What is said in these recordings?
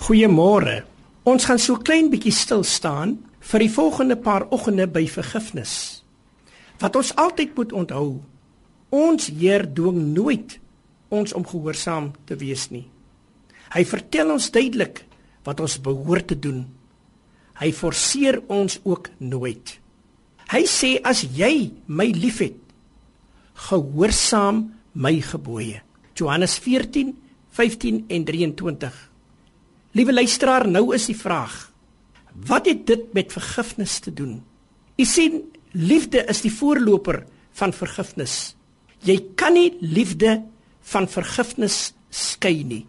Goeiemôre. Ons gaan so klein bietjie stil staan vir die volgende paar oggende by vergifnis. Wat ons altyd moet onthou, ons Heer dwing nooit ons om gehoorsaam te wees nie. Hy vertel ons duidelik wat ons behoort te doen. Hy forceer ons ook nooit. Hy sê as jy my liefhet, gehoorsaam my gebooie. Johannes 14 15 en 23 Liewe luisteraar, nou is die vraag: Wat het dit met vergifnis te doen? U sien, liefde is die voorloper van vergifnis. Jy kan nie liefde van vergifnis skei nie.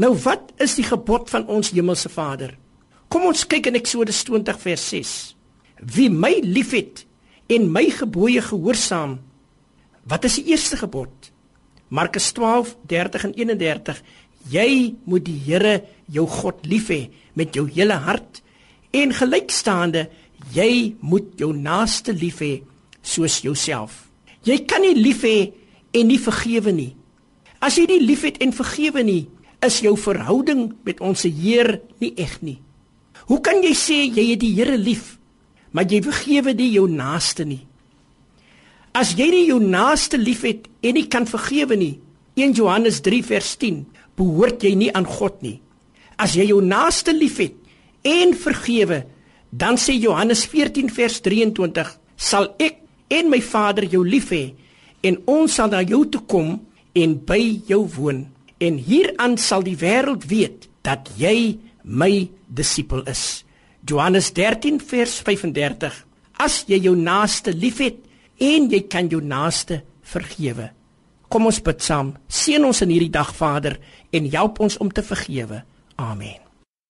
Nou wat is die gebod van ons hemelse Vader? Kom ons kyk in Eksodus 20 vers 6. Wie my liefhet en my gebooie gehoorsaam, wat is die eerste gebod? Markus 12:30 en 31 Jy moet die Here jou God lief hê met jou hele hart en gelykstaande jy moet jou naaste lief hê soos jouself. Jy kan nie lief hê en nie vergewe nie. As jy nie liefhet en vergewe nie, is jou verhouding met ons Heer nie eg nie. Hoe kan jy sê jy het die Here lief, maar jy vergewe nie jou naaste nie? As jy nie jou naaste liefhet en nie kan vergewe nie, 1 Johannes 3 vers 10 behoort jy nie aan God nie. As jy jou naaste liefhet en vergewe, dan sê Johannes 14 vers 23, sal ek en my Vader jou lief hê en ons sal na jou toe kom en by jou woon. En hieraan sal die wêreld weet dat jy my disipel is. Johannes 13 vers 35. As jy jou naaste liefhet en jy kan jou naaste vergewe. Kom ons bid saam. Seën ons in hierdie dag, Vader, en help ons om te vergewe. Amen.